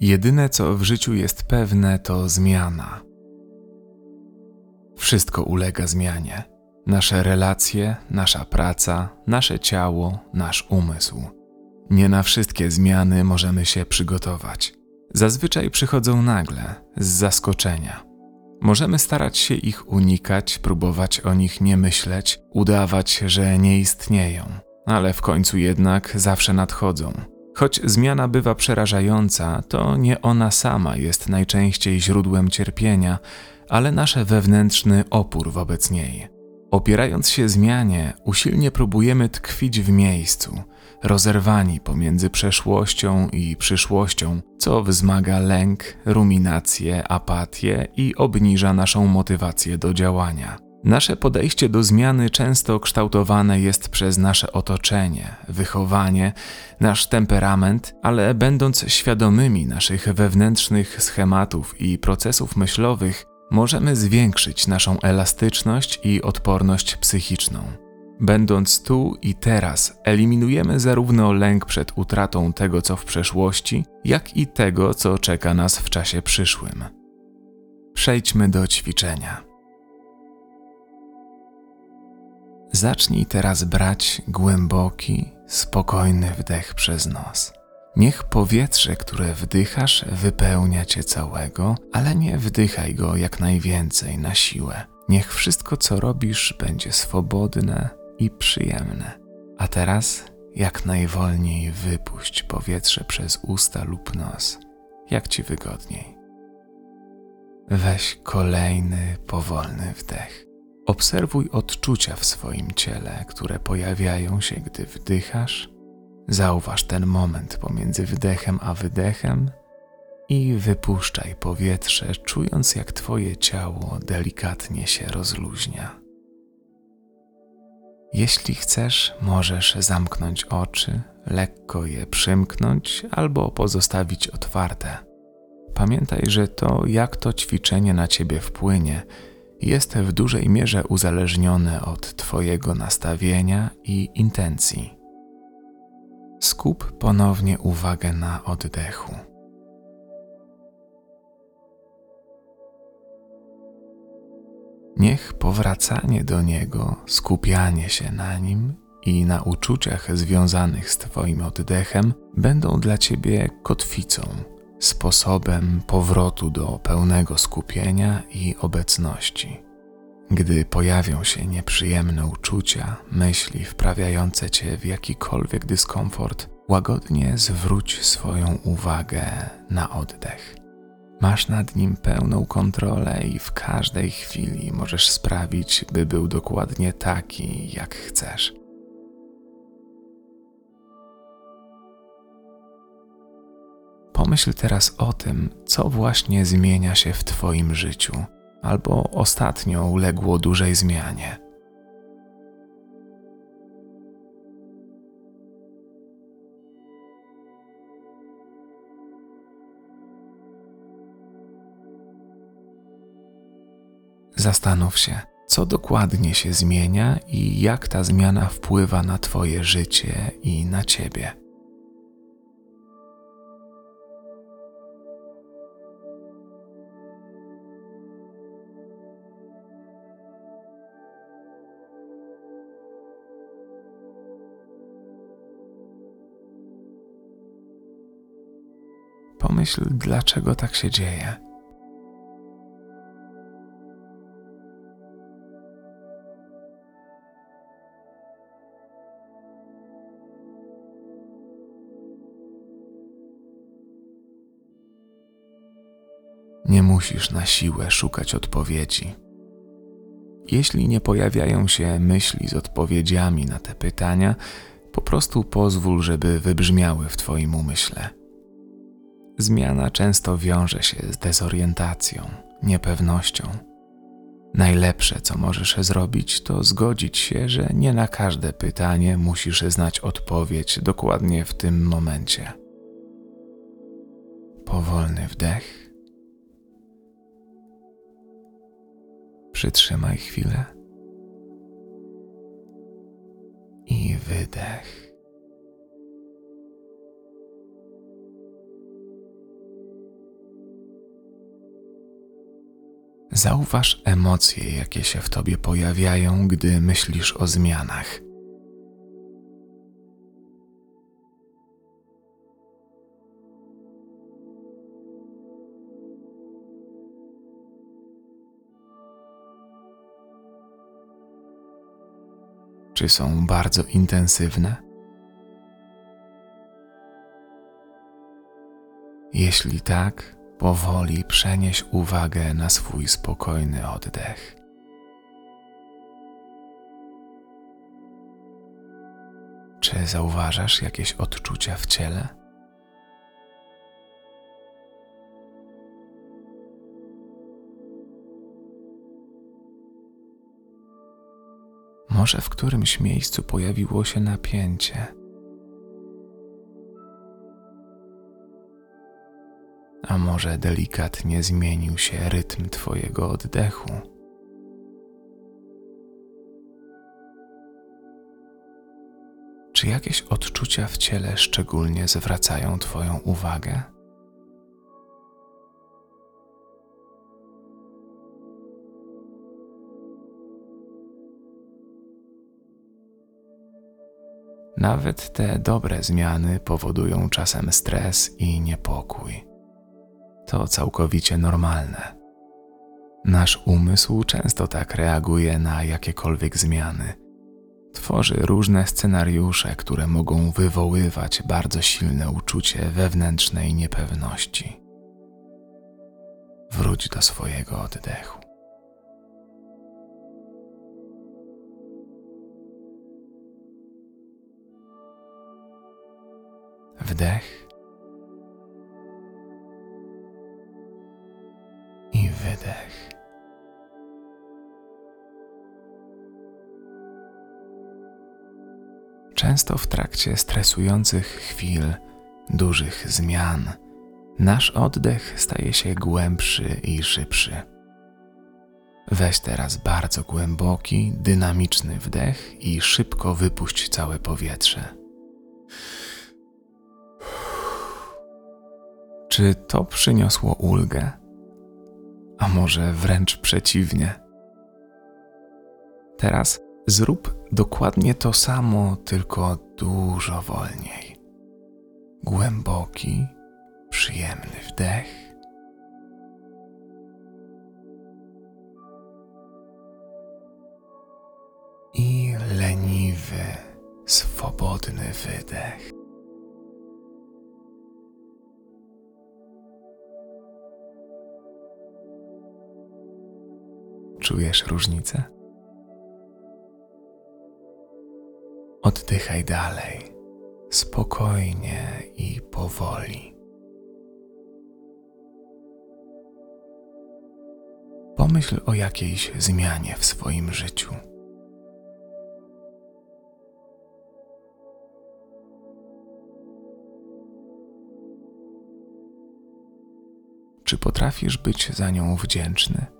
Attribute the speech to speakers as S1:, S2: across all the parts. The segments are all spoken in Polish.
S1: Jedyne co w życiu jest pewne, to zmiana. Wszystko ulega zmianie. Nasze relacje, nasza praca, nasze ciało, nasz umysł. Nie na wszystkie zmiany możemy się przygotować. Zazwyczaj przychodzą nagle, z zaskoczenia. Możemy starać się ich unikać, próbować o nich nie myśleć, udawać, że nie istnieją, ale w końcu jednak zawsze nadchodzą. Choć zmiana bywa przerażająca, to nie ona sama jest najczęściej źródłem cierpienia, ale nasz wewnętrzny opór wobec niej. Opierając się zmianie, usilnie próbujemy tkwić w miejscu, rozerwani pomiędzy przeszłością i przyszłością, co wzmaga lęk, ruminację, apatię i obniża naszą motywację do działania. Nasze podejście do zmiany często kształtowane jest przez nasze otoczenie, wychowanie, nasz temperament, ale będąc świadomymi naszych wewnętrznych schematów i procesów myślowych, możemy zwiększyć naszą elastyczność i odporność psychiczną. Będąc tu i teraz, eliminujemy zarówno lęk przed utratą tego, co w przeszłości, jak i tego, co czeka nas w czasie przyszłym. Przejdźmy do ćwiczenia. Zacznij teraz brać głęboki, spokojny wdech przez nos. Niech powietrze, które wdychasz, wypełnia cię całego, ale nie wdychaj go jak najwięcej na siłę. Niech wszystko, co robisz, będzie swobodne i przyjemne. A teraz jak najwolniej wypuść powietrze przez usta lub nos, jak ci wygodniej. Weź kolejny powolny wdech. Obserwuj odczucia w swoim ciele, które pojawiają się, gdy wdychasz. Zauważ ten moment pomiędzy wdechem a wydechem i wypuszczaj powietrze, czując jak Twoje ciało delikatnie się rozluźnia. Jeśli chcesz, możesz zamknąć oczy, lekko je przymknąć albo pozostawić otwarte. Pamiętaj, że to, jak to ćwiczenie na ciebie wpłynie, jest w dużej mierze uzależnione od Twojego nastawienia i intencji. Skup ponownie uwagę na oddechu. Niech powracanie do niego, skupianie się na nim i na uczuciach związanych z Twoim oddechem będą dla Ciebie kotwicą, sposobem powrotu do pełnego skupienia i obecności. Gdy pojawią się nieprzyjemne uczucia, myśli wprawiające Cię w jakikolwiek dyskomfort, łagodnie zwróć swoją uwagę na oddech. Masz nad nim pełną kontrolę i w każdej chwili możesz sprawić, by był dokładnie taki, jak chcesz. Pomyśl teraz o tym, co właśnie zmienia się w Twoim życiu, albo ostatnio uległo dużej zmianie. Zastanów się, co dokładnie się zmienia i jak ta zmiana wpływa na Twoje życie i na Ciebie. Pomyśl, dlaczego tak się dzieje. Nie musisz na siłę szukać odpowiedzi. Jeśli nie pojawiają się myśli z odpowiedziami na te pytania, po prostu pozwól, żeby wybrzmiały w Twoim umyśle. Zmiana często wiąże się z dezorientacją, niepewnością. Najlepsze, co możesz zrobić, to zgodzić się, że nie na każde pytanie musisz znać odpowiedź dokładnie w tym momencie. Powolny wdech Przytrzymaj chwilę i wydech. Zauważ emocje, jakie się w tobie pojawiają, gdy myślisz o zmianach. Czy są bardzo intensywne? Jeśli tak, powoli przenieś uwagę na swój spokojny oddech. Czy zauważasz jakieś odczucia w ciele? Może w którymś miejscu pojawiło się napięcie. A może delikatnie zmienił się rytm Twojego oddechu? Czy jakieś odczucia w ciele szczególnie zwracają Twoją uwagę? Nawet te dobre zmiany powodują czasem stres i niepokój. To całkowicie normalne. Nasz umysł często tak reaguje na jakiekolwiek zmiany. Tworzy różne scenariusze, które mogą wywoływać bardzo silne uczucie wewnętrznej niepewności. Wróć do swojego oddechu. Wdech wydech. Często w trakcie stresujących chwil, dużych zmian, nasz oddech staje się głębszy i szybszy. Weź teraz bardzo głęboki, dynamiczny wdech i szybko wypuść całe powietrze. Czy to przyniosło ulgę? A może wręcz przeciwnie? Teraz zrób dokładnie to samo, tylko dużo wolniej. Głęboki, przyjemny wdech. I leniwy, swobodny wydech. Czujesz różnicę? Oddychaj dalej, spokojnie i powoli. Pomyśl o jakiejś zmianie w swoim życiu. Czy potrafisz być za nią wdzięczny?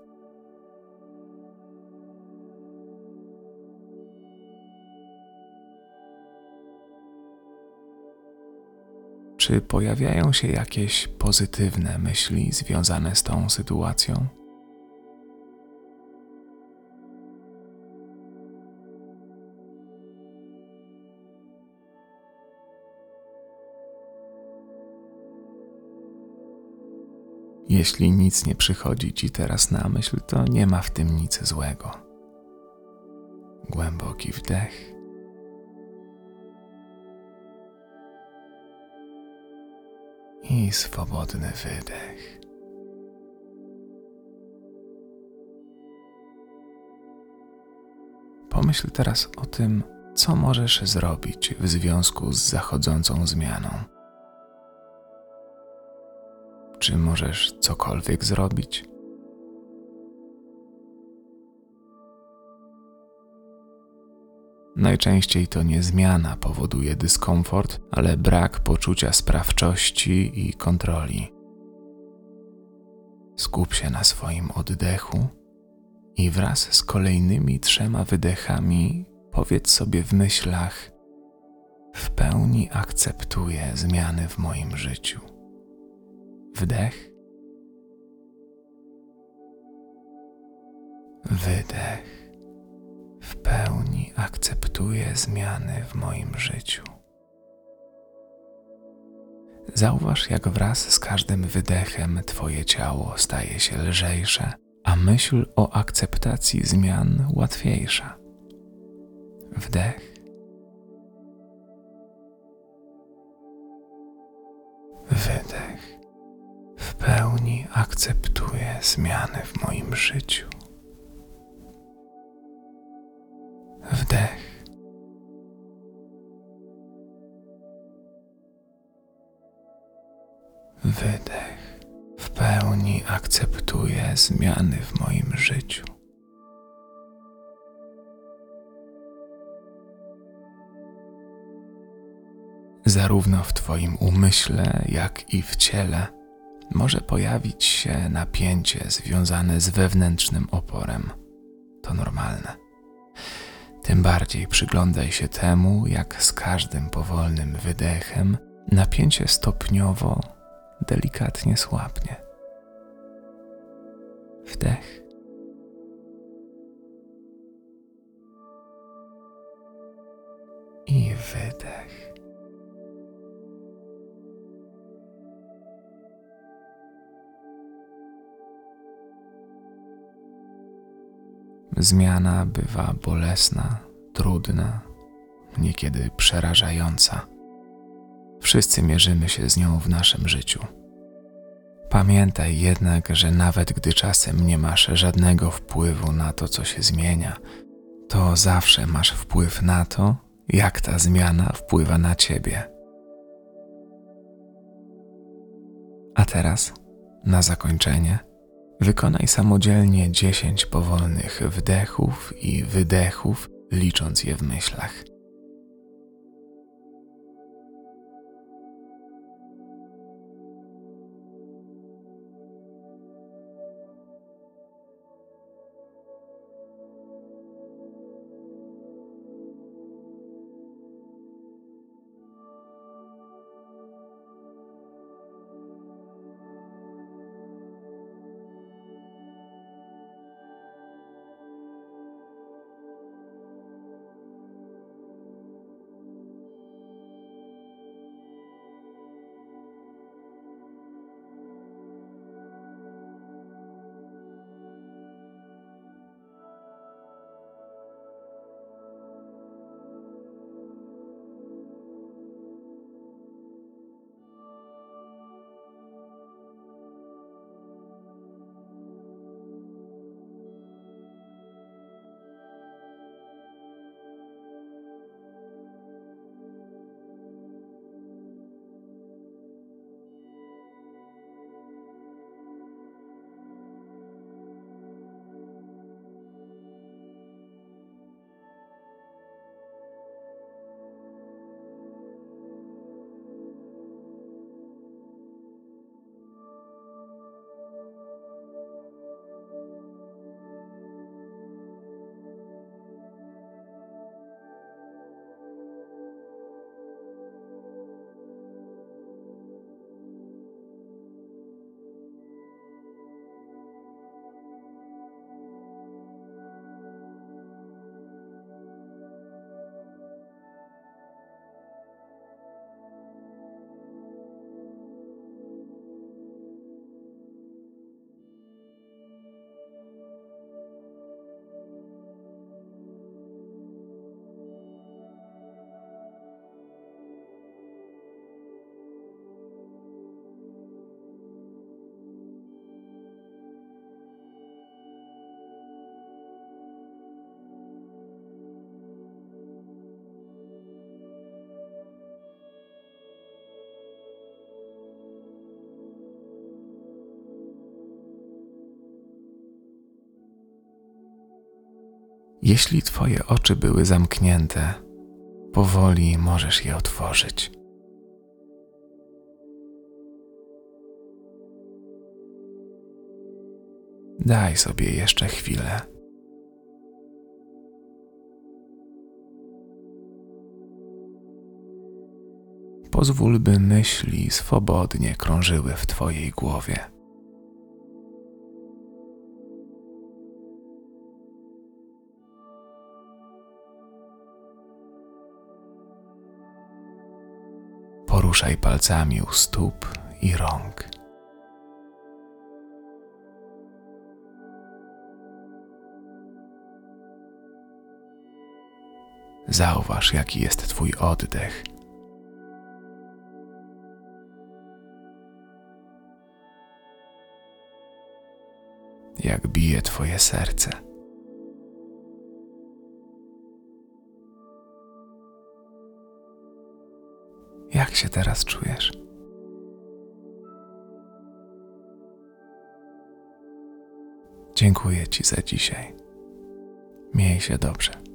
S1: Czy pojawiają się jakieś pozytywne myśli związane z tą sytuacją? Jeśli nic nie przychodzi ci teraz na myśl, to nie ma w tym nic złego. Głęboki wdech i swobodny wydech. Pomyśl teraz o tym, co możesz zrobić w związku z zachodzącą zmianą. Czy możesz cokolwiek zrobić? Najczęściej to nie zmiana powoduje dyskomfort, ale brak poczucia sprawczości i kontroli. Skup się na swoim oddechu i wraz z kolejnymi trzema wydechami powiedz sobie w myślach: W pełni akceptuję zmiany w moim życiu. Wdech Wydech. Pełni akceptuję zmiany w moim życiu. Zauważ, jak wraz z każdym wydechem Twoje ciało staje się lżejsze, a myśl o akceptacji zmian łatwiejsza. Wdech. Wydech. W pełni akceptuję zmiany w moim życiu. Akceptuję zmiany w moim życiu. Zarówno w Twoim umyśle, jak i w ciele może pojawić się napięcie związane z wewnętrznym oporem. To normalne. Tym bardziej przyglądaj się temu, jak z każdym powolnym wydechem napięcie stopniowo, delikatnie słabnie. Wdech. I wydech. Zmiana bywa bolesna, trudna, niekiedy przerażająca. Wszyscy mierzymy się z nią w naszym życiu. Pamiętaj jednak, że nawet gdy czasem nie masz żadnego wpływu na to, co się zmienia, to zawsze masz wpływ na to, jak ta zmiana wpływa na ciebie. A teraz, na zakończenie, Wykonaj samodzielnie dziesięć powolnych wdechów i wydechów, licząc je w myślach. Jeśli Twoje oczy były zamknięte, powoli możesz je otworzyć. Daj sobie jeszcze chwilę. Pozwól, by myśli swobodnie krążyły w Twojej głowie. Poruszaj palcami u stóp i rąk. Zauważ, jaki jest Twój oddech. Jak bije Twoje serce. Jak się teraz czujesz? Dziękuję Ci za dzisiaj. Miej się dobrze.